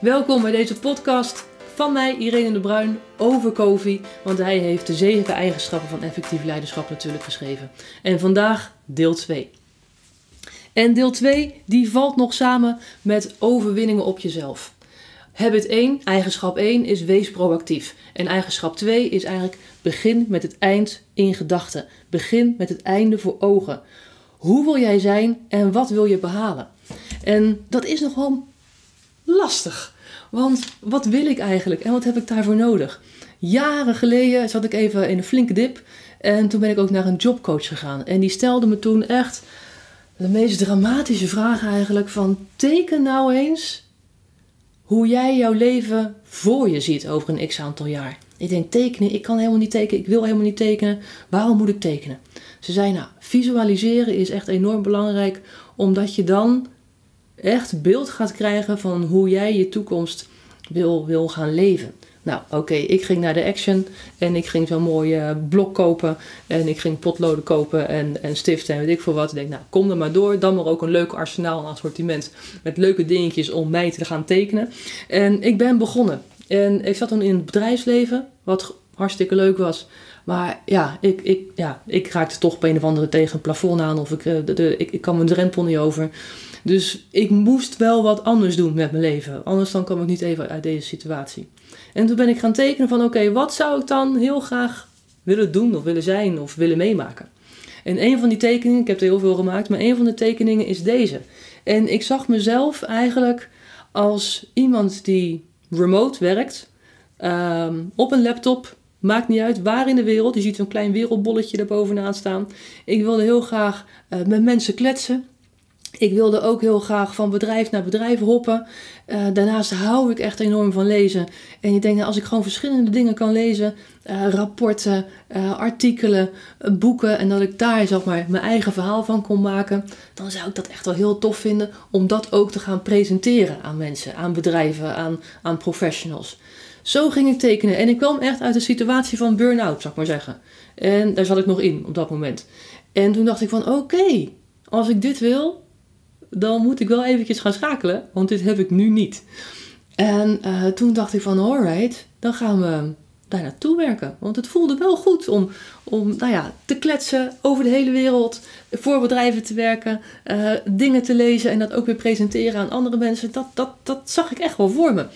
Welkom bij deze podcast van mij, Irene de Bruin, over Kofi. Want hij heeft de zeven eigenschappen van effectief leiderschap natuurlijk geschreven. En vandaag deel 2. En deel 2 die valt nog samen met overwinningen op jezelf. Habit 1, eigenschap 1 is wees proactief. En eigenschap 2 is eigenlijk begin met het eind in gedachten. Begin met het einde voor ogen. Hoe wil jij zijn en wat wil je behalen? En dat is nog wel lastig. Want wat wil ik eigenlijk en wat heb ik daarvoor nodig? Jaren geleden zat ik even in een flinke dip. En toen ben ik ook naar een jobcoach gegaan. En die stelde me toen echt de meest dramatische vraag eigenlijk van... Teken nou eens hoe jij jouw leven voor je ziet over een x aantal jaar. Ik denk tekenen, ik kan helemaal niet tekenen, ik wil helemaal niet tekenen. Waarom moet ik tekenen? Ze zei nou, visualiseren is echt enorm belangrijk, omdat je dan echt beeld gaat krijgen van hoe jij je toekomst wil, wil gaan leven. Nou, oké, ik ging naar de Action en ik ging zo'n mooie blok kopen. En ik ging potloden kopen en, en stiften en weet ik veel wat. Ik denk, nou, kom er maar door. Dan maar ook een leuk arsenaal, een assortiment met leuke dingetjes om mij te gaan tekenen. En ik ben begonnen. En ik zat toen in het bedrijfsleven, wat hartstikke leuk was. Maar ja, ik, ik, ja, ik raakte toch op een of andere tegen een plafond aan. Of ik, eh, de, de, ik, ik kan mijn drempel niet over. Dus ik moest wel wat anders doen met mijn leven. Anders dan kwam ik niet even uit deze situatie. En toen ben ik gaan tekenen van oké, wat zou ik dan heel graag willen doen of willen zijn of willen meemaken. En een van die tekeningen, ik heb er heel veel gemaakt, maar een van de tekeningen is deze. En ik zag mezelf eigenlijk als iemand die remote werkt, ehm, op een laptop, maakt niet uit waar in de wereld. Je ziet zo'n klein wereldbolletje erbovenaan staan. Ik wilde heel graag uh, met mensen kletsen. Ik wilde ook heel graag van bedrijf naar bedrijf hoppen. Uh, daarnaast hou ik echt enorm van lezen. En denkt, nou, als ik gewoon verschillende dingen kan lezen, uh, rapporten, uh, artikelen, boeken, en dat ik daar zeg maar, mijn eigen verhaal van kon maken, dan zou ik dat echt wel heel tof vinden om dat ook te gaan presenteren aan mensen, aan bedrijven, aan, aan professionals. Zo ging ik tekenen en ik kwam echt uit een situatie van burn-out, zou ik maar zeggen. En daar zat ik nog in op dat moment. En toen dacht ik van oké, als ik dit wil, dan moet ik wel eventjes gaan schakelen, want dit heb ik nu niet. En uh, toen dacht ik van, alright, dan gaan we daar naartoe werken. Want het voelde wel goed om, om nou ja, te kletsen over de hele wereld, voor bedrijven te werken, uh, dingen te lezen en dat ook weer presenteren aan andere mensen. Dat, dat, dat zag ik echt wel voor me.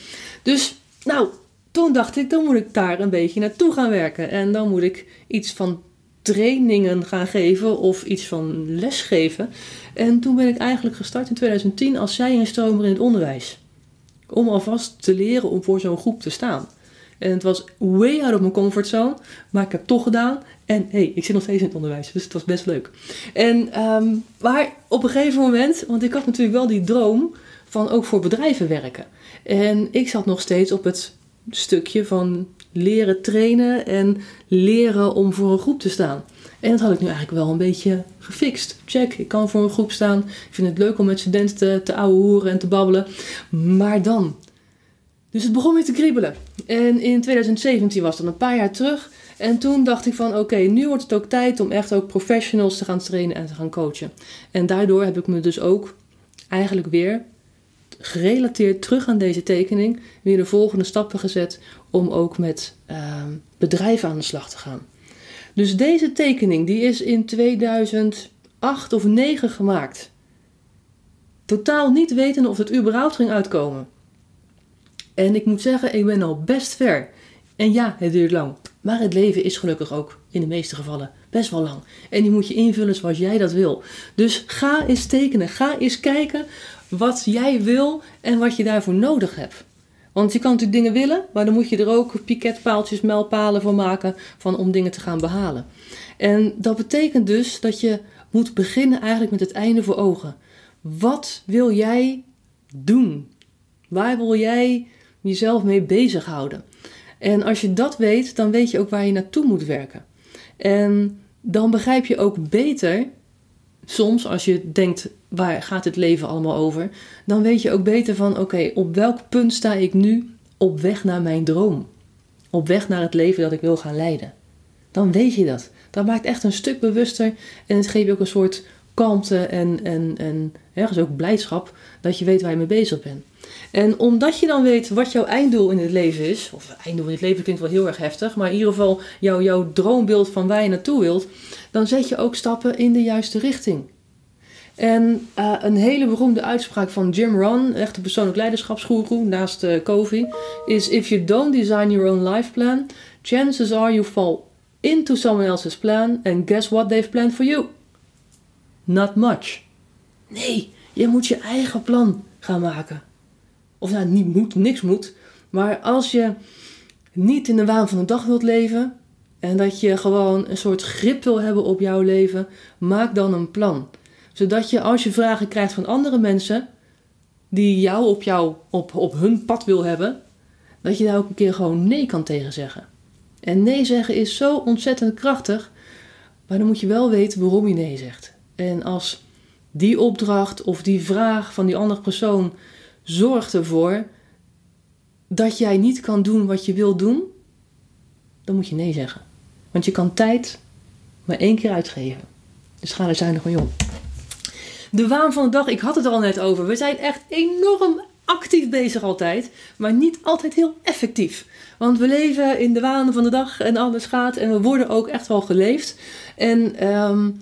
Dus, nou, toen dacht ik, dan moet ik daar een beetje naartoe gaan werken. En dan moet ik iets van trainingen gaan geven of iets van les geven. En toen ben ik eigenlijk gestart in 2010 als zij-instromer in het onderwijs. Om alvast te leren om voor zo'n groep te staan. En het was way out of mijn comfortzone, maar ik heb het toch gedaan. En hey, ik zit nog steeds in het onderwijs, dus het was best leuk. En, um, maar op een gegeven moment, want ik had natuurlijk wel die droom van ook voor bedrijven werken. En ik zat nog steeds op het stukje van leren trainen en leren om voor een groep te staan. En dat had ik nu eigenlijk wel een beetje gefixt. Check, ik kan voor een groep staan. Ik vind het leuk om met studenten te, te ouwe hoeren en te babbelen. Maar dan. Dus het begon weer te kriebelen. En in 2017 was dat een paar jaar terug. En toen dacht ik van oké, nu wordt het ook tijd om echt ook professionals te gaan trainen en te gaan coachen. En daardoor heb ik me dus ook eigenlijk weer gerelateerd terug aan deze tekening weer de volgende stappen gezet om ook met uh, bedrijven aan de slag te gaan. Dus deze tekening die is in 2008 of 2009 gemaakt. Totaal niet weten of het überhaupt ging uitkomen. En ik moet zeggen, ik ben al best ver. En ja, het duurt lang. Maar het leven is gelukkig ook in de meeste gevallen best wel lang. En die moet je invullen zoals jij dat wil. Dus ga eens tekenen. Ga eens kijken wat jij wil en wat je daarvoor nodig hebt. Want je kan natuurlijk dingen willen, maar dan moet je er ook piketpaaltjes, mijlpalen voor maken van om dingen te gaan behalen. En dat betekent dus dat je moet beginnen eigenlijk met het einde voor ogen. Wat wil jij doen? Waar wil jij jezelf mee bezighouden? En als je dat weet, dan weet je ook waar je naartoe moet werken. En dan begrijp je ook beter, soms als je denkt waar gaat het leven allemaal over, dan weet je ook beter van oké, op welk punt sta ik nu op weg naar mijn droom? Op weg naar het leven dat ik wil gaan leiden. Dan weet je dat. Dat maakt echt een stuk bewuster en het geeft je ook een soort kalmte en, en, en ergens ook blijdschap dat je weet waar je mee bezig bent. En omdat je dan weet wat jouw einddoel in het leven is, of einddoel in het leven klinkt wel heel erg heftig, maar in ieder geval jouw, jouw droombeeld van waar je naartoe wilt, dan zet je ook stappen in de juiste richting. En uh, een hele beroemde uitspraak van Jim Rohn, echt een persoonlijk leiderschapsgoeroe naast uh, Covey, is: If you don't design your own life plan, chances are you fall into someone else's plan and guess what they've planned for you? Not much. Nee, je moet je eigen plan gaan maken. Of nou, niet moet, niks moet. Maar als je niet in de waan van de dag wilt leven en dat je gewoon een soort grip wil hebben op jouw leven, maak dan een plan. Zodat je als je vragen krijgt van andere mensen die jou op, jou, op, op hun pad wil hebben, dat je daar ook een keer gewoon nee kan tegen zeggen. En nee zeggen is zo ontzettend krachtig, maar dan moet je wel weten waarom je nee zegt. En als die opdracht of die vraag van die andere persoon zorgt ervoor dat jij niet kan doen wat je wil doen, dan moet je nee zeggen. Want je kan tijd maar één keer uitgeven. Dus ga er zuinig mee om. De waan van de dag, ik had het al net over. We zijn echt enorm actief bezig altijd, maar niet altijd heel effectief. Want we leven in de waan van de dag en alles gaat en we worden ook echt wel geleefd. En, um,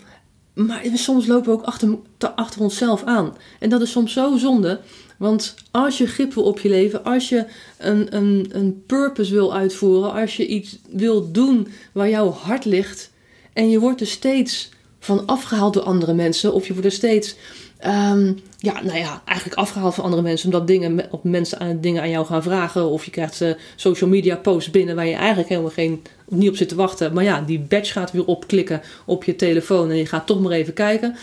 maar soms lopen we ook achter, achter onszelf aan. En dat is soms zo zonde, want als je grip wil op je leven, als je een, een, een purpose wil uitvoeren, als je iets wil doen waar jouw hart ligt en je wordt er steeds van afgehaald door andere mensen of je wordt er steeds Um, ja, nou ja, eigenlijk afgehaald van andere mensen. Omdat dingen, op mensen aan, dingen aan jou gaan vragen. Of je krijgt uh, social media posts binnen waar je eigenlijk helemaal geen, niet op zit te wachten. Maar ja, die badge gaat weer opklikken op je telefoon en je gaat toch maar even kijken.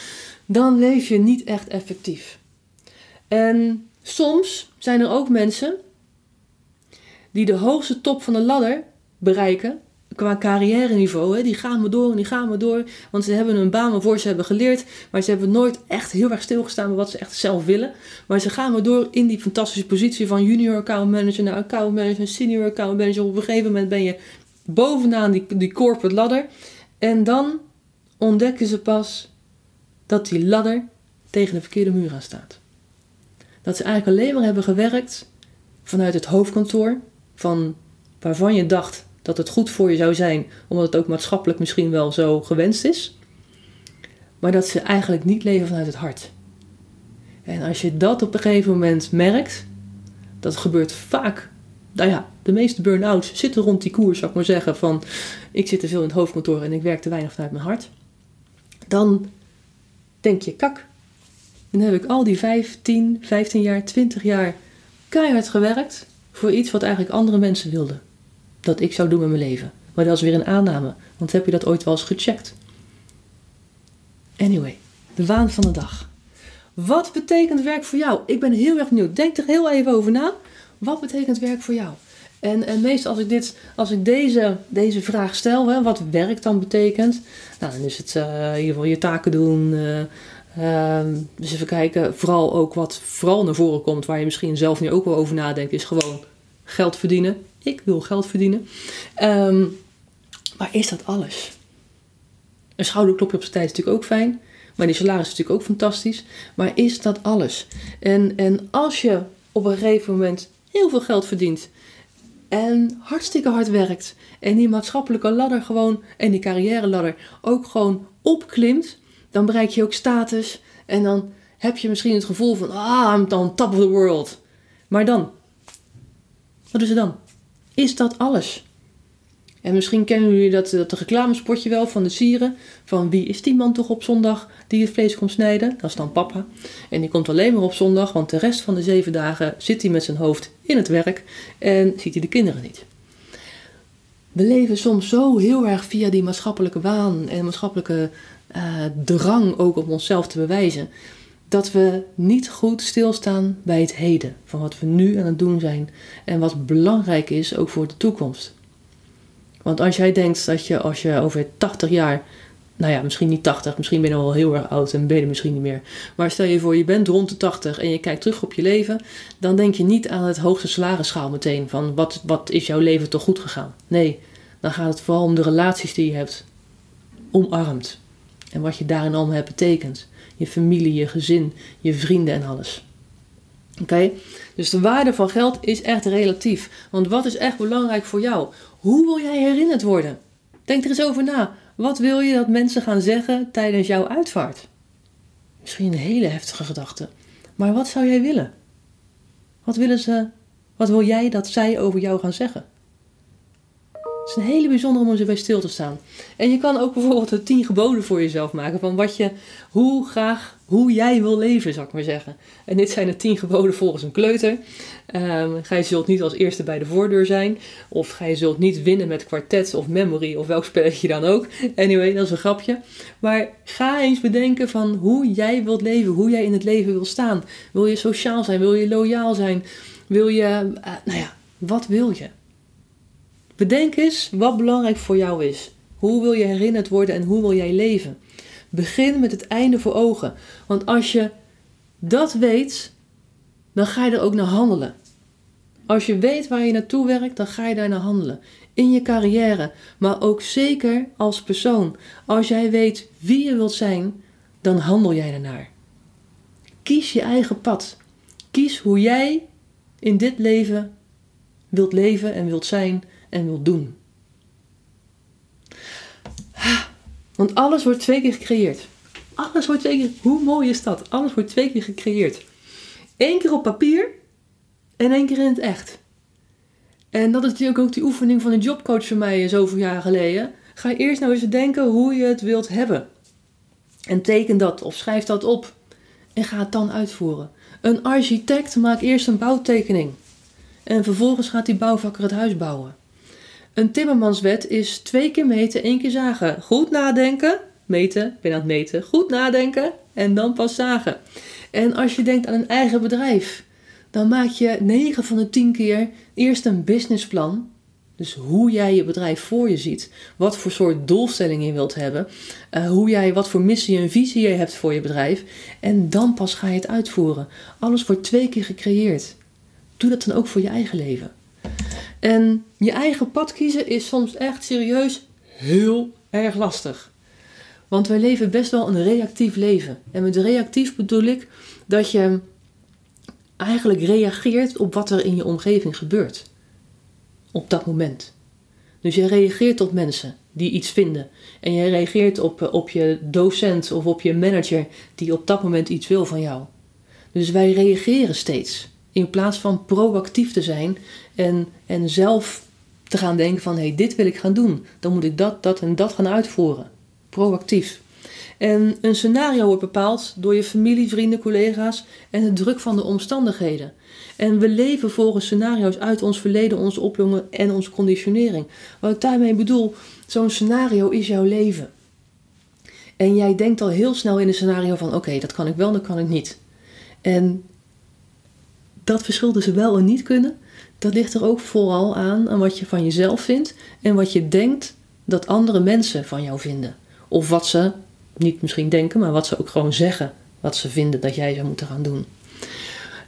Dan leef je niet echt effectief. En soms zijn er ook mensen die de hoogste top van de ladder bereiken qua carrière niveau, hè, die gaan maar door en die gaan maar door. Want ze hebben een baan waarvoor ze hebben geleerd. Maar ze hebben nooit echt heel erg stilgestaan bij wat ze echt zelf willen. Maar ze gaan maar door in die fantastische positie van junior account manager naar account manager, senior account manager. Op een gegeven moment ben je bovenaan die, die corporate ladder. En dan ontdekken ze pas dat die ladder tegen de verkeerde muur aan staat. Dat ze eigenlijk alleen maar hebben gewerkt vanuit het hoofdkantoor van waarvan je dacht dat het goed voor je zou zijn, omdat het ook maatschappelijk misschien wel zo gewenst is. Maar dat ze eigenlijk niet leven vanuit het hart. En als je dat op een gegeven moment merkt, dat gebeurt vaak. Nou ja, de meeste burn-outs zitten rond die koers, zou ik maar zeggen. Van ik zit te veel in het hoofdkantoor en ik werk te weinig vanuit mijn hart. Dan denk je, kak. Dan heb ik al die 15, 15 jaar, 20 jaar keihard gewerkt voor iets wat eigenlijk andere mensen wilden dat ik zou doen met mijn leven. Maar dat is weer een aanname, want heb je dat ooit wel eens gecheckt? Anyway, de waan van de dag. Wat betekent werk voor jou? Ik ben heel erg benieuwd. Denk er heel even over na. Wat betekent werk voor jou? En, en meestal als ik, dit, als ik deze, deze vraag stel, hè, wat werk dan betekent, nou, dan is het uh, in ieder geval je taken doen. Uh, uh, dus even kijken, vooral ook wat vooral naar voren komt, waar je misschien zelf nu ook wel over nadenkt, is gewoon geld verdienen. Ik wil geld verdienen. Um, maar is dat alles? Een schouderklopje op zijn tijd is natuurlijk ook fijn. Maar die salaris is natuurlijk ook fantastisch. Maar is dat alles? En, en als je op een gegeven moment heel veel geld verdient. En hartstikke hard werkt. En die maatschappelijke ladder gewoon. En die carrière ladder ook gewoon opklimt. Dan bereik je ook status. En dan heb je misschien het gevoel van. Ah, I'm on top of the world. Maar dan. Wat is er dan? Is dat alles. En misschien kennen jullie dat, dat reclamespotje wel van de sieren. Van wie is die man toch op zondag die het vlees komt snijden? Dat is dan papa. En die komt alleen maar op zondag, want de rest van de zeven dagen zit hij met zijn hoofd in het werk en ziet hij de kinderen niet. We leven soms zo heel erg via die maatschappelijke waan en maatschappelijke uh, drang ook om onszelf te bewijzen dat we niet goed stilstaan bij het heden, van wat we nu aan het doen zijn en wat belangrijk is ook voor de toekomst. Want als jij denkt dat je als je over 80 jaar, nou ja, misschien niet 80, misschien ben je al heel erg oud en ben je misschien niet meer. Maar stel je voor, je bent rond de 80 en je kijkt terug op je leven, dan denk je niet aan het hoogste salarisschaal meteen. Van wat, wat is jouw leven toch goed gegaan? Nee, dan gaat het vooral om de relaties die je hebt omarmd. En wat je daarin allemaal hebt betekend je familie, je gezin, je vrienden en alles. Oké? Dus de waarde van geld is echt relatief. Want wat is echt belangrijk voor jou? Hoe wil jij herinnerd worden? Denk er eens over na. Wat wil je dat mensen gaan zeggen tijdens jouw uitvaart? Misschien een hele heftige gedachte. Maar wat zou jij willen? Wat willen ze? Wat wil jij dat zij over jou gaan zeggen? Het is een hele bijzondere om er bij stil te staan. En je kan ook bijvoorbeeld de tien geboden voor jezelf maken. Van wat je, hoe graag, hoe jij wil leven, zou ik maar zeggen. En dit zijn de tien geboden volgens een kleuter. Um, gij zult niet als eerste bij de voordeur zijn. Of gij zult niet winnen met kwartet of memory of welk spelletje dan ook. Anyway, dat is een grapje. Maar ga eens bedenken van hoe jij wilt leven. Hoe jij in het leven wil staan. Wil je sociaal zijn? Wil je loyaal zijn? Wil je, uh, nou ja, wat wil je? Bedenk eens wat belangrijk voor jou is. Hoe wil je herinnerd worden en hoe wil jij leven? Begin met het einde voor ogen. Want als je dat weet, dan ga je er ook naar handelen. Als je weet waar je naartoe werkt, dan ga je daar naar handelen. In je carrière, maar ook zeker als persoon. Als jij weet wie je wilt zijn, dan handel jij ernaar. Kies je eigen pad. Kies hoe jij in dit leven wilt leven en wilt zijn en wilt doen. Want alles wordt twee keer gecreëerd. Alles wordt twee keer. Hoe mooi is dat? Alles wordt twee keer gecreëerd. Eén keer op papier en één keer in het echt. En dat is natuurlijk ook die oefening van een jobcoach van mij zoveel jaar geleden. Ga eerst nou eens denken hoe je het wilt hebben. En teken dat of schrijf dat op. En ga het dan uitvoeren. Een architect maakt eerst een bouwtekening. En vervolgens gaat die bouwvakker het huis bouwen. Een timmermanswet is twee keer meten, één keer zagen. Goed nadenken, meten, ben aan het meten. Goed nadenken en dan pas zagen. En als je denkt aan een eigen bedrijf, dan maak je 9 van de 10 keer eerst een businessplan. Dus hoe jij je bedrijf voor je ziet, wat voor soort doelstelling je wilt hebben, uh, hoe jij, wat voor missie en visie je hebt voor je bedrijf. En dan pas ga je het uitvoeren. Alles wordt twee keer gecreëerd. Doe dat dan ook voor je eigen leven. En je eigen pad kiezen is soms echt serieus heel erg lastig. Want wij leven best wel een reactief leven. En met reactief bedoel ik dat je eigenlijk reageert op wat er in je omgeving gebeurt. Op dat moment. Dus je reageert op mensen die iets vinden. En je reageert op, op je docent of op je manager die op dat moment iets wil van jou. Dus wij reageren steeds. In plaats van proactief te zijn en, en zelf te gaan denken van hé, hey, dit wil ik gaan doen. Dan moet ik dat, dat en dat gaan uitvoeren. Proactief. En een scenario wordt bepaald door je familie, vrienden, collega's en de druk van de omstandigheden. En we leven volgens scenario's uit ons verleden, onze opjongen en onze conditionering. Wat ik daarmee bedoel, zo'n scenario is jouw leven. En jij denkt al heel snel in een scenario van oké, dat kan ik wel, dat kan ik niet. En dat verschil tussen wel en niet kunnen, dat ligt er ook vooral aan aan wat je van jezelf vindt en wat je denkt dat andere mensen van jou vinden. Of wat ze niet misschien denken, maar wat ze ook gewoon zeggen, wat ze vinden dat jij zou moeten gaan doen.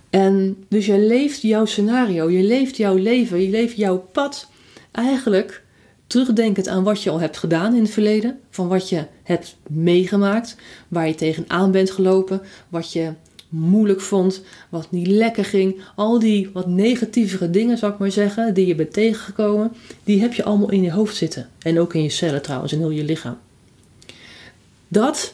En dus je leeft jouw scenario, je leeft jouw leven, je leeft jouw pad eigenlijk terugdenkend aan wat je al hebt gedaan in het verleden, van wat je hebt meegemaakt, waar je tegenaan bent gelopen, wat je moeilijk vond, wat niet lekker ging. Al die wat negatievere dingen, zou ik maar zeggen, die je bent tegengekomen, die heb je allemaal in je hoofd zitten. En ook in je cellen trouwens, in heel je lichaam. Dat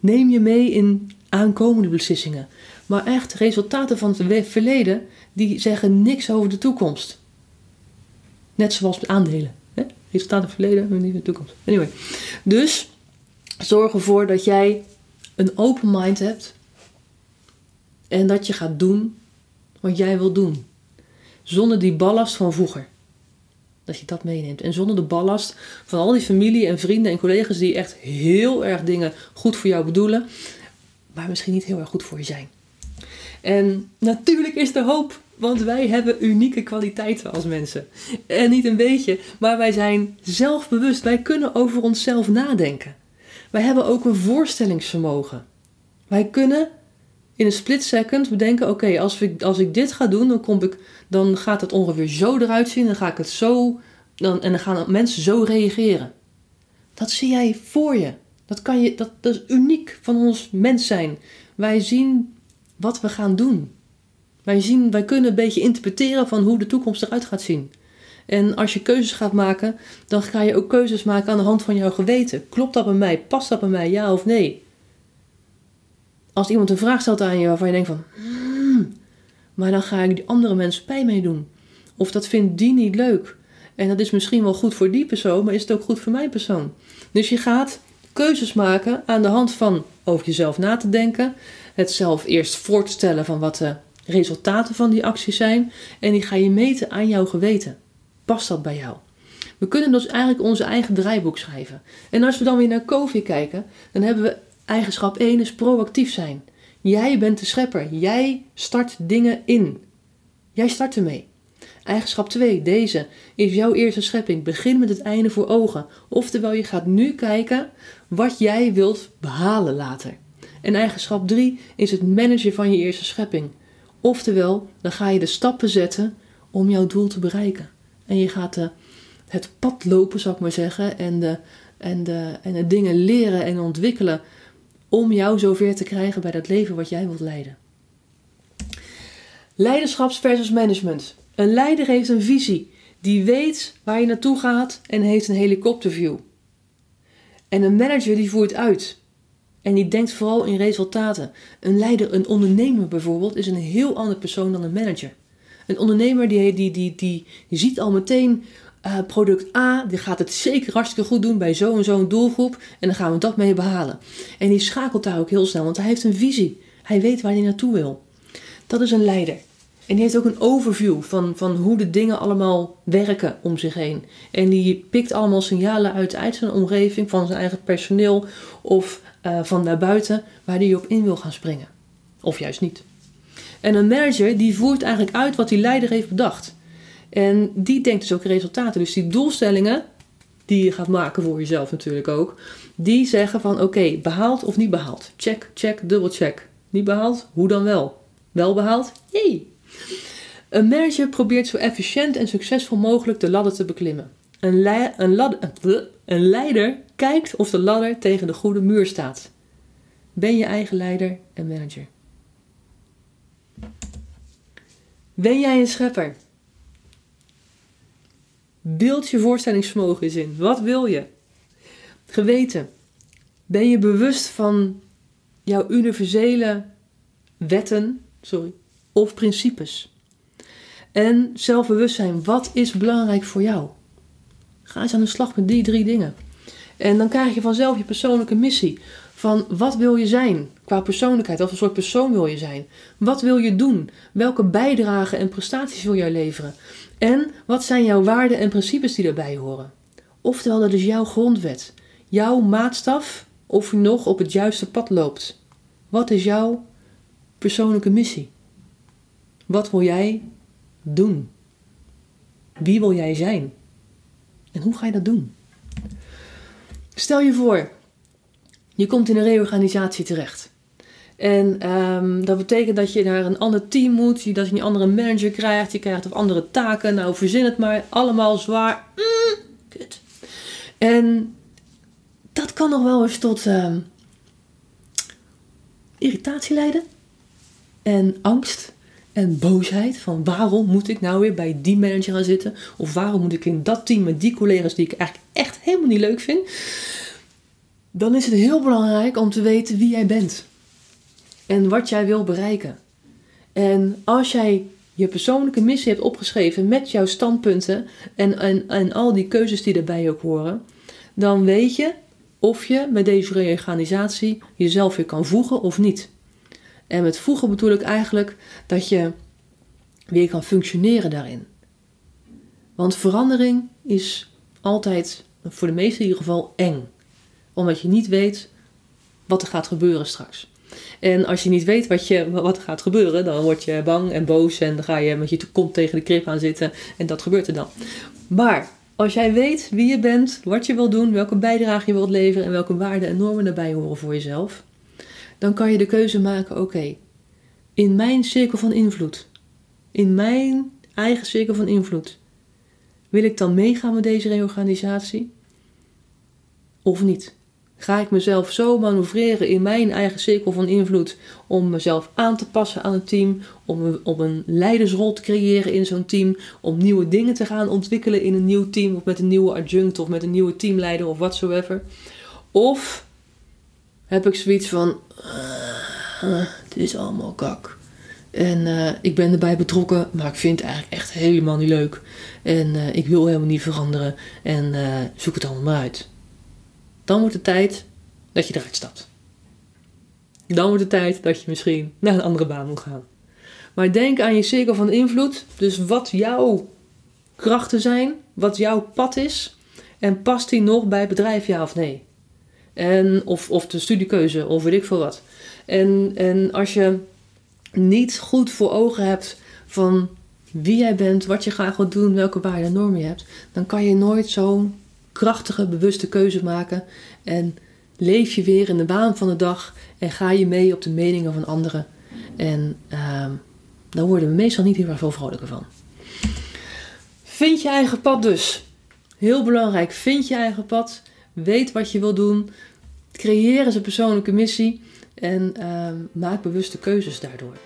neem je mee in aankomende beslissingen. Maar echt, resultaten van het verleden, die zeggen niks over de toekomst. Net zoals met aandelen. Hè? Resultaten van het verleden, niet de toekomst. Anyway. Dus zorg ervoor dat jij een open mind hebt en dat je gaat doen wat jij wil doen. Zonder die ballast van vroeger. Dat je dat meeneemt. En zonder de ballast van al die familie en vrienden en collega's die echt heel erg dingen goed voor jou bedoelen, maar misschien niet heel erg goed voor je zijn. En natuurlijk is er hoop, want wij hebben unieke kwaliteiten als mensen. En niet een beetje, maar wij zijn zelfbewust. Wij kunnen over onszelf nadenken. Wij hebben ook een voorstellingsvermogen. Wij kunnen in een split second bedenken: oké, als, ik, als ik dit ga doen, dan, kom ik, dan gaat het ongeveer zo eruit zien. Dan ga ik het zo. Dan, en dan gaan mensen zo reageren. Dat zie jij voor je. Dat, kan je dat, is uniek van ons mens zijn. Wij zien wat we gaan doen. Wij, zien, wij kunnen een beetje interpreteren van hoe de toekomst eruit gaat zien. En als je keuzes gaat maken, dan ga je ook keuzes maken aan de hand van jouw geweten. Klopt dat bij mij? Past dat bij mij? Ja of nee? Als iemand een vraag stelt aan je waarvan je denkt van... Hmm, maar dan ga ik die andere mensen pijn mee doen. Of dat vindt die niet leuk. En dat is misschien wel goed voor die persoon, maar is het ook goed voor mijn persoon? Dus je gaat keuzes maken aan de hand van over jezelf na te denken. Het zelf eerst voor te stellen van wat de resultaten van die acties zijn. En die ga je meten aan jouw geweten. Past dat bij jou? We kunnen dus eigenlijk onze eigen draaiboek schrijven. En als we dan weer naar COVID kijken, dan hebben we eigenschap 1 is proactief zijn. Jij bent de schepper. Jij start dingen in. Jij start ermee. Eigenschap 2, deze, is jouw eerste schepping. Begin met het einde voor ogen. Oftewel, je gaat nu kijken wat jij wilt behalen later. En eigenschap 3 is het managen van je eerste schepping. Oftewel, dan ga je de stappen zetten om jouw doel te bereiken. En je gaat de, het pad lopen, zou ik maar zeggen, en de, en, de, en de dingen leren en ontwikkelen om jou zover te krijgen bij dat leven wat jij wilt leiden. Leiderschaps versus management. Een leider heeft een visie. Die weet waar je naartoe gaat en heeft een helikopterview. En een manager die voert uit. En die denkt vooral in resultaten. Een leider, een ondernemer bijvoorbeeld, is een heel ander persoon dan een manager. Een ondernemer die, die, die, die, ziet al meteen uh, product A, die gaat het zeker hartstikke goed doen bij zo en zo'n doelgroep. En dan gaan we dat mee behalen. En die schakelt daar ook heel snel, want hij heeft een visie. Hij weet waar hij naartoe wil. Dat is een leider. En die heeft ook een overview van, van hoe de dingen allemaal werken om zich heen. En die pikt allemaal signalen uit, uit zijn omgeving, van zijn eigen personeel of uh, van daarbuiten, waar hij op in wil gaan springen. Of juist niet. En een manager die voert eigenlijk uit wat die leider heeft bedacht. En die denkt dus ook resultaten. Dus die doelstellingen, die je gaat maken voor jezelf natuurlijk ook, die zeggen van oké, behaald of niet behaald. Check, check, dubbel check. Niet behaald, hoe dan wel? Wel behaald? Jee! Een manager probeert zo efficiënt en succesvol mogelijk de ladder te beklimmen. Een, een, ladder, een leider kijkt of de ladder tegen de goede muur staat. Ben je eigen leider en manager. Ben jij een schepper? Beeld je voorstellingsvermogen eens in. Wat wil je? Geweten. Ben je bewust van jouw universele wetten sorry, of principes? En zelfbewustzijn. Wat is belangrijk voor jou? Ga eens aan de slag met die drie dingen. En dan krijg je vanzelf je persoonlijke missie. Van wat wil je zijn qua persoonlijkheid? Wat voor soort persoon wil je zijn? Wat wil je doen? Welke bijdragen en prestaties wil jij leveren? En wat zijn jouw waarden en principes die daarbij horen? Oftewel, dat is jouw grondwet. Jouw maatstaf of je nog op het juiste pad loopt. Wat is jouw persoonlijke missie? Wat wil jij doen? Wie wil jij zijn? En hoe ga je dat doen? Stel je voor, je komt in een reorganisatie terecht. En um, dat betekent dat je naar een ander team moet, dat je een andere manager krijgt, je krijgt of andere taken. Nou, verzin het maar. Allemaal zwaar. Mm, kut. En dat kan nog wel eens tot um, irritatie leiden. En angst en boosheid. Van waarom moet ik nou weer bij die manager gaan zitten? Of waarom moet ik in dat team met die collega's die ik eigenlijk echt helemaal niet leuk vind? Dan is het heel belangrijk om te weten wie jij bent en wat jij wil bereiken. En als jij je persoonlijke missie hebt opgeschreven met jouw standpunten en, en, en al die keuzes die erbij ook horen, dan weet je of je met deze reorganisatie jezelf weer kan voegen of niet. En met voegen bedoel ik eigenlijk dat je weer kan functioneren daarin. Want verandering is altijd, voor de meesten in ieder geval, eng. Omdat je niet weet wat er gaat gebeuren straks. En als je niet weet wat, je, wat er gaat gebeuren, dan word je bang en boos en dan ga je met je kont tegen de krip aan zitten en dat gebeurt er dan. Maar als jij weet wie je bent, wat je wilt doen, welke bijdrage je wilt leveren en welke waarden en normen erbij horen voor jezelf, dan kan je de keuze maken: oké, in mijn cirkel van invloed, in mijn eigen cirkel van invloed, wil ik dan meegaan met deze reorganisatie of niet? Ga ik mezelf zo manoeuvreren in mijn eigen cirkel van invloed om mezelf aan te passen aan het team, om een, een leidersrol te creëren in zo'n team, om nieuwe dingen te gaan ontwikkelen in een nieuw team of met een nieuwe adjunct of met een nieuwe teamleider of whatsoever? Of heb ik zoiets van, uh, het is allemaal kak. En uh, ik ben erbij betrokken, maar ik vind het eigenlijk echt helemaal niet leuk. En ik wil helemaal niet veranderen. En zoek het allemaal maar uit. Dan wordt het tijd dat je eruit stapt. Dan wordt het tijd dat je misschien naar een andere baan moet gaan. Maar denk aan je cirkel van invloed. Dus wat jouw krachten zijn, wat jouw pad is. En past die nog bij het bedrijf, ja of nee? En, of, of de studiekeuze, of weet ik veel wat. En, en als je niet goed voor ogen hebt van wie jij bent, wat je graag wilt doen, welke waarden en normen je hebt, dan kan je nooit zo'n krachtige, bewuste keuze maken. En leef je weer in de baan van de dag en ga je mee op de meningen van anderen. En uh, daar worden we meestal niet heel erg veel vrolijker van. Vind je eigen pad dus. Heel belangrijk, vind je eigen pad. Weet wat je wil doen. Creëer eens een persoonlijke missie. En uh, maak bewuste keuzes daardoor.